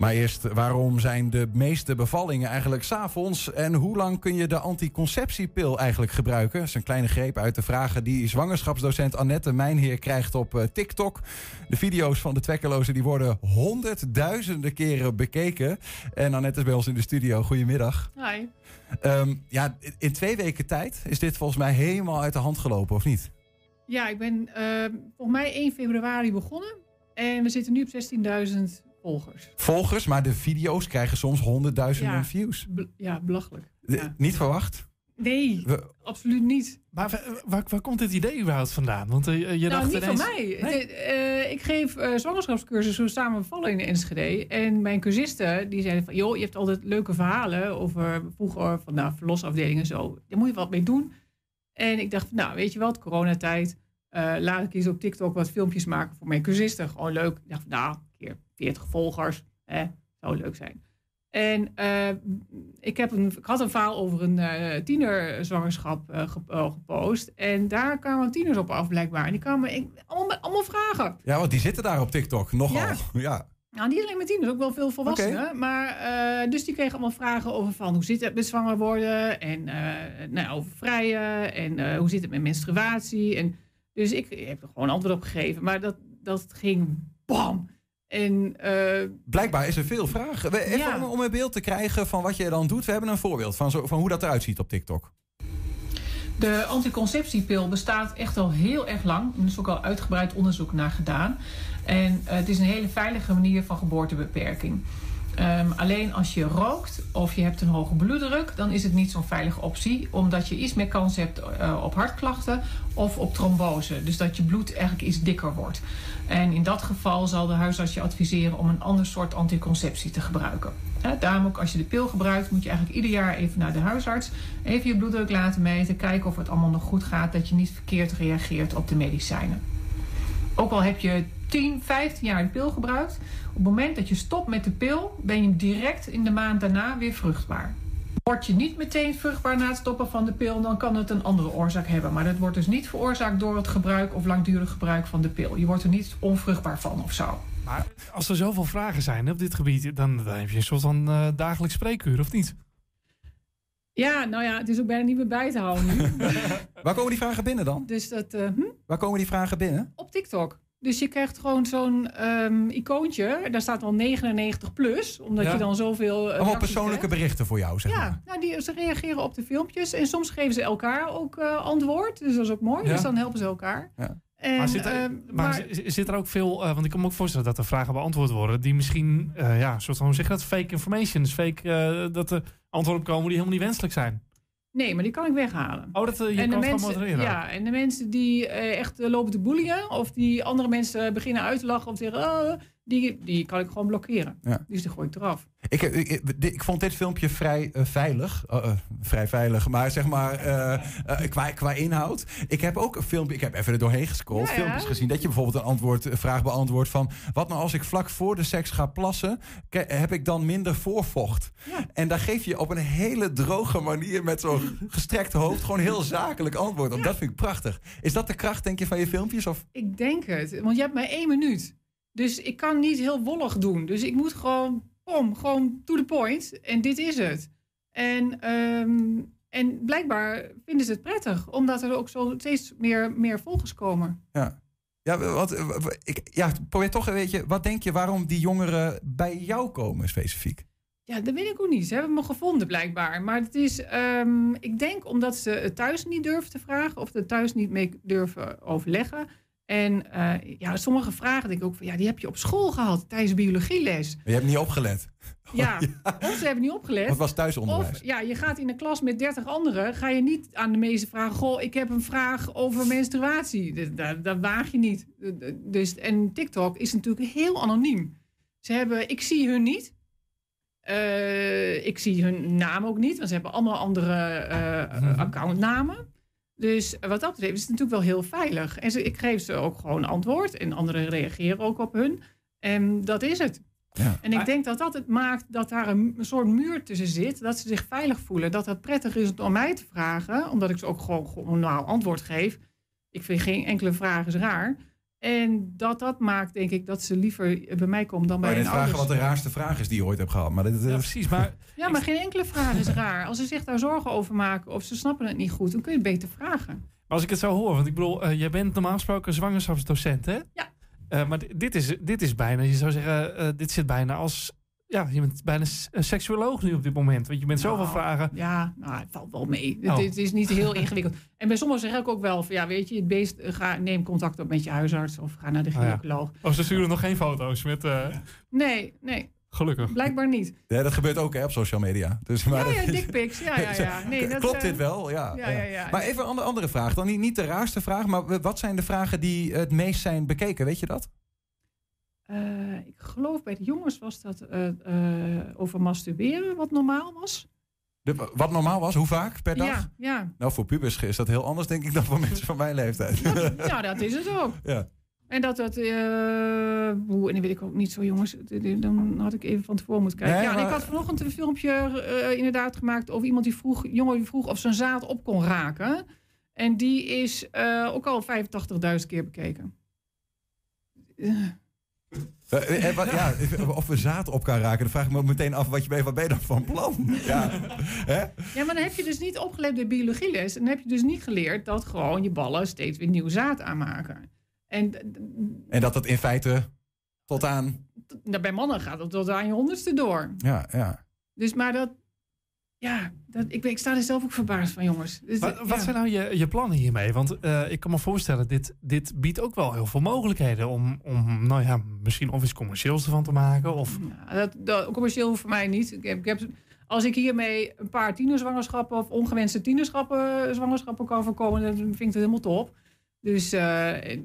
Maar eerst, waarom zijn de meeste bevallingen eigenlijk s'avonds? En hoe lang kun je de anticonceptiepil eigenlijk gebruiken? Dat is een kleine greep uit de vragen die zwangerschapsdocent Annette Mijnheer krijgt op eh, TikTok. De video's van de twekkelozen die worden honderdduizenden keren bekeken. En Annette is bij ons in de studio. Goedemiddag. Hi. Ehm, ja, in twee weken tijd is dit volgens mij helemaal uit de hand gelopen, of niet? Ja, ik ben uh, volgens mij 1 februari begonnen. En we zitten nu op 16.000 volgers. Volgers, maar de video's krijgen soms honderdduizenden Ja. views. Ja, belachelijk. De- Ja. Niet verwacht? Nee, We- absoluut niet. Maar wa- waar, waar komt dit idee überhaupt vandaan? Want eh, je nou, dacht niet ineens... van mij. Nee? De- eh, ik geef eh zwangerschapscursussen samen vallen in de Enschede. En mijn cursisten die zeiden van... joh, je hebt altijd leuke verhalen over vroeger van nou, verlosafdelingen en zo. Daar moet je wat mee doen. En ik dacht, nou, weet je wat, coronatijd. eh laat ik eens op TikTok wat filmpjes maken voor mijn cursisten. Gewoon leuk. Ik dacht, van, nou, keer 40 volgers. Hè, zou leuk zijn. En eh, ik, heb een, ik had een verhaal over een eh tienerzwangerschap eh, ge- gepost. En daar kwamen tieners op af, blijkbaar. En die kwamen ik, allemaal, allemaal vragen. Ja, want die zitten daar op TikTok nogal. Ja. Ja. Nou, niet alleen met tieners, ook wel veel volwassenen. Maar, eh, dus die kregen allemaal vragen over van hoe zit het met zwanger worden. En nou, over vrijen. En hoe zit het met menstruatie. En, dus ik heb er gewoon antwoord op gegeven. Maar dat, dat ging bam. En eh, Blijkbaar is er veel vragen. We- Even Ja. om, om een beeld te krijgen van wat je dan doet. We hebben een voorbeeld van, zo, van hoe dat eruit ziet op TikTok. De anticonceptiepil bestaat echt al heel erg lang. Er is ook al uitgebreid onderzoek naar gedaan. En eh, het is een hele veilige manier van geboortebeperking. Ehm, alleen als je rookt of je hebt een hoge bloeddruk, dan is het niet zo'n veilige optie, omdat je iets meer kans hebt eh, op hartklachten of op trombose. Dus dat je bloed eigenlijk iets dikker wordt. En in dat geval zal de huisarts je adviseren om een ander soort anticonceptie te gebruiken. Daarom ook als je de pil gebruikt, moet je eigenlijk ieder jaar even naar de huisarts, even je bloeddruk laten meten, kijken of het allemaal nog goed gaat, dat je niet verkeerd reageert op de medicijnen. Ook al heb je 10, 15 jaar de pil gebruikt, op het moment dat je stopt met de pil, ben je direct in de maand daarna weer vruchtbaar. Word je niet meteen vruchtbaar na het stoppen van de pil, dan kan het een andere oorzaak hebben. Maar dat wordt dus niet veroorzaakt door het gebruik of langdurig gebruik van de pil. Je wordt er niet onvruchtbaar van of zo. Maar als er zoveel vragen zijn op dit gebied, dan, heb je een soort van eh, dagelijks spreekuur, of niet? Ja, nou ja, het is ook bijna niet meer bij te houden nu. Waar komen die vragen binnen dan? dus dat, eh, hm? Waar komen die vragen binnen? op TikTok. Dus je krijgt gewoon zo'n ehm, icoontje. Daar staat al 99 plus, omdat Ja. je dan zoveel. Allemaal reacties persoonlijke krijgt. berichten voor jou, zeg maar. Ja, nou, die, ze reageren op de filmpjes. En soms geven ze elkaar ook eh, antwoord. Dus dat is ook mooi. Ja. Dus dan helpen ze elkaar. Ja. En, maar zit er, ehm, maar maar- zi- zit er ook veel, eh, want ik kan me ook voorstellen dat er vragen beantwoord worden die misschien, eh, ja, soort van, hoe zeg je dat, fake information, dus fake, eh, dat er antwoorden komen die helemaal niet wenselijk zijn. nee, maar die kan ik weghalen. Oh, dat je en de kan mensen, modereren. ja, en de mensen die echt lopen te boelien... of die andere mensen beginnen uit te lachen of zeggen... Oh, die, die kan ik gewoon blokkeren. Ja. Dus die gooi ik eraf. Ik, ik, ik, ik vond dit filmpje vrij eh, veilig. Eh, eh, vrij veilig, maar zeg maar eh, qua, qua inhoud. Ik heb ook een filmpje, ik heb even er doorheen gescrolld. Ja, ja. Filmpjes gezien dat je bijvoorbeeld een, antwoord, een vraag beantwoordt van... wat nou als ik vlak voor de seks ga plassen, heb ik dan minder voorvocht? En daar geef je op een hele droge manier met zo'n gestrekt hoofd... gewoon heel zakelijk antwoord op. Dat vind ik prachtig. Is dat de kracht, denk je, van je filmpjes? Of? Ik denk het, want je hebt maar één minuut. Dus ik kan niet heel wollig doen. Dus ik moet gewoon, pom, gewoon to the point. En dit is het. En, ehm, en blijkbaar vinden ze het prettig, omdat er ook zo steeds meer, meer volgers komen. Ja. Ja, wat, ik, ja, probeer toch een beetje... Wat denk je waarom die jongeren bij jou komen specifiek? Ja, dat weet ik ook niet. Ze hebben me gevonden blijkbaar. Maar het is, ehm, ik denk omdat ze het thuis niet durven te vragen of het thuis niet mee durven overleggen. En eh, ja, sommige vragen denk ik ook van, ja, die heb je op school gehad tijdens biologieles. Je hebt niet opgelet. Ja, of ze hebben niet opgelet. Wat was thuisonderwijs? Of ja, je gaat in een klas met 30 anderen, ga je niet aan de meeste vragen: Goh, ik heb een vraag over menstruatie. Dat, dat, dat waag je niet. Dus, en TikTok is natuurlijk heel anoniem. Ze hebben, ik zie hun niet. Eh, ik zie hun naam ook niet, want ze hebben allemaal andere eh, Mhm. accountnamen. Dus wat dat betreft is het natuurlijk wel heel veilig. En ze, ik geef ze ook gewoon antwoord en anderen reageren ook op hun. En dat is het. Ja. En ik denk dat dat het maakt dat daar een, een soort muur tussen zit. Dat ze zich veilig voelen. Dat het prettig is om mij te vragen. Omdat ik ze ook gewoon, gewoon normaal antwoord geef. Ik vind geen enkele vraag is raar. En dat dat maakt, denk ik, dat ze liever bij mij komt dan bij Maar een vragen wat de raarste vraag is die je ooit hebt gehad. Maar dit, Ja, eh, precies. Maar Ja, maar geen enkele vraag is raar. Als ze zich daar zorgen over maken of ze snappen het niet goed, dan kun je het beter vragen. Maar als ik het zo hoor, want ik bedoel, eh, jij bent normaal gesproken zwangerschapsdocent, hè? Ja. Eh, maar di- dit is, dit is bijna, je zou zeggen, eh, dit zit bijna als, ja, je bent bijna een seksuoloog nu op dit moment. Want je bent zoveel Nou, vragen. Ja, nou, het valt wel mee. Oh. Het, het is niet heel ingewikkeld. En bij sommigen zeg ik ook wel van, ja, weet je, het beest, eh, ga, neem contact op met je huisarts of ga naar de Oh ja. gynaecoloog. Oh, ze sturen nog geen foto's met, eh, Nee, nee, gelukkig. blijkbaar niet. ja, dat gebeurt ook hè, op social media. Dus, maar Ja, ja, dat- dickpics. Ja, ja, ja. Nee, dat, Klopt eh, dit wel? Ja, Ja, ja, ja. Maar even een andere, andere vraag. Dan niet, niet de raarste vraag, maar wat zijn de vragen die het meest zijn bekeken? Weet je dat? Eh, ik geloof bij de jongens was dat eh, over masturberen, wat normaal was. De, wat normaal was, hoe vaak per dag? Ja, ja. Nou, voor pubers is dat heel anders, denk ik, dan voor mensen van mijn leeftijd. ja, dat is het ook. ja. En dat dat, oeh, en dat weet ik ook niet zo, jongens. Dan had ik even van tevoren moeten kijken. Nee, ja, en maar- ik had vanochtend een filmpje inderdaad gemaakt over iemand die vroeg, jongen die vroeg of zijn zaad op kon raken. En die is ook al 85.000 keer bekeken. Eh, Eh, eh, wat- ja, of we zaad op kan raken, dan vraag ik me meteen af, wat, je, wat ben je dan van plan? Ja. Ja, maar dan heb je dus niet opgelet bij biologieles. En dan heb je dus niet geleerd dat gewoon je ballen steeds weer nieuw zaad aanmaken. En En dat dat in feite tot aan... bij mannen gaat het tot aan je honderdste door. Ja, ja. Dus maar dat, ja, dat, ik, ik sta er zelf ook verbaasd van, jongens. Dus, Wat, ja. wat zijn nou je, je plannen hiermee? Want eh, ik kan me voorstellen, dit, dit biedt ook wel heel veel mogelijkheden om, om nou ja, misschien of iets commercieels ervan te maken. Of, Ja, dat, dat, commercieel voor mij niet. Ik heb, ik heb, als ik hiermee een paar tienerzwangerschappen of ongewenste tienerschappen zwangerschappen kan voorkomen, dan vind ik het helemaal top. Dus eh,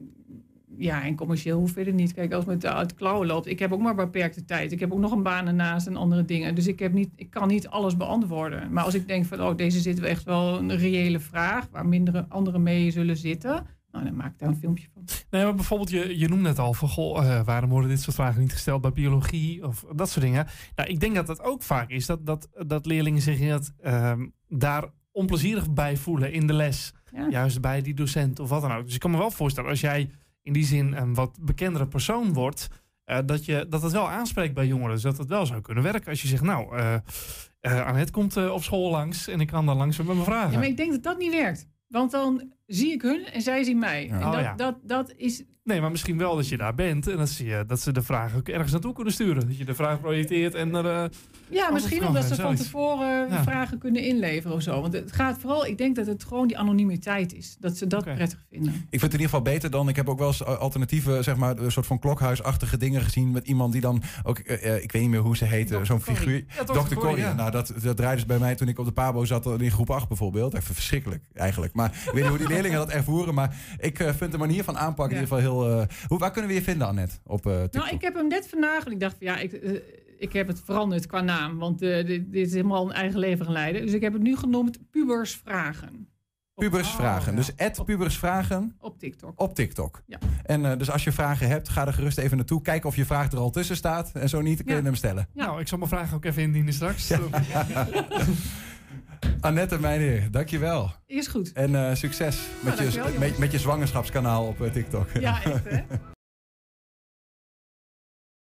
ja, en commercieel hoeft verder niet. Kijk, als het met uit klauwen loopt, ik heb ook maar beperkte tijd. Ik heb ook nog een baan ernaast en andere dingen. Dus ik, heb niet, ik kan niet alles beantwoorden. Maar als ik denk van, oh, deze zit echt wel een reële vraag, waar mindere anderen mee zullen zitten, nou, dan maak ik daar een filmpje van. nee, maar bijvoorbeeld, je, je noemt net al van, goh, eh, waarom worden dit soort vragen niet gesteld bij biologie of dat soort dingen. Nou, ik denk dat dat ook vaak is, dat, dat, dat leerlingen zich inderdaad, ehm, daar onplezierig bij voelen in de les. Ja. Juist bij die docent of wat dan ook. Dus ik kan me wel voorstellen, als jij in die zin een wat bekendere persoon wordt, eh, dat, je, dat het wel aanspreekt bij jongeren. Dus dat het wel zou kunnen werken als je zegt, nou, eh eh, Annette komt op school langs en ik kan dan langs met mijn vragen. Ja, maar ik denk dat dat niet werkt. Want dan zie ik hun en zij zien mij. Ja. En Oh, dat, ja. dat, dat is. Nee, maar misschien wel dat je daar bent en dat ze, dat ze de vraag ook ergens naartoe kunnen sturen. Dat je de vraag projecteert en er... eh, Ja, misschien omdat ze van tevoren Ja. vragen kunnen inleveren of zo. Want het gaat vooral, ik denk dat het gewoon die anonimiteit is. Dat ze dat prettig vinden. Ik vind het in ieder geval beter dan. Ik heb ook wel eens eh, alternatieve, zeg maar, een soort van klokhuisachtige dingen gezien. Met iemand die dan ook, eh, eh, ik weet niet meer hoe ze heette, zo'n figuur. Ja, Dr. Corrie, Corrie. ja. Nou, dat, dat draaide ze bij mij toen ik op de Pabo zat in groep 8 bijvoorbeeld. Even verschrikkelijk eigenlijk. Maar ik weet niet hoe die leerlingen dat ervoeren. Maar ik eh, vind de manier van aanpakken in ieder geval heel. eh, hoe, waar kunnen we je vinden, Annette? Op eh TikTok? Nou, ik heb hem net vandaag. Ik dacht van ja, ik, ik heb het veranderd qua naam. Want eh, dit, dit is helemaal een eigen leven gaan leiden. Dus ik heb het nu genoemd Pubers Vragen. Op, Pubers Oh, vragen. ja. Dus at pubers vragen op TikTok. op TikTok. Ja. En eh, dus als je vragen hebt, ga er gerust even naartoe. Kijk of je vraag er al tussen staat. En zo niet, dan kun je Ja. hem stellen. Ja. Nou, ik zal mijn vraag ook even indienen straks. Annette, mijn heer, dankjewel. Is goed. En eh, succes met, je, met je zwangerschapskanaal op eh, TikTok. Ja, echt hè.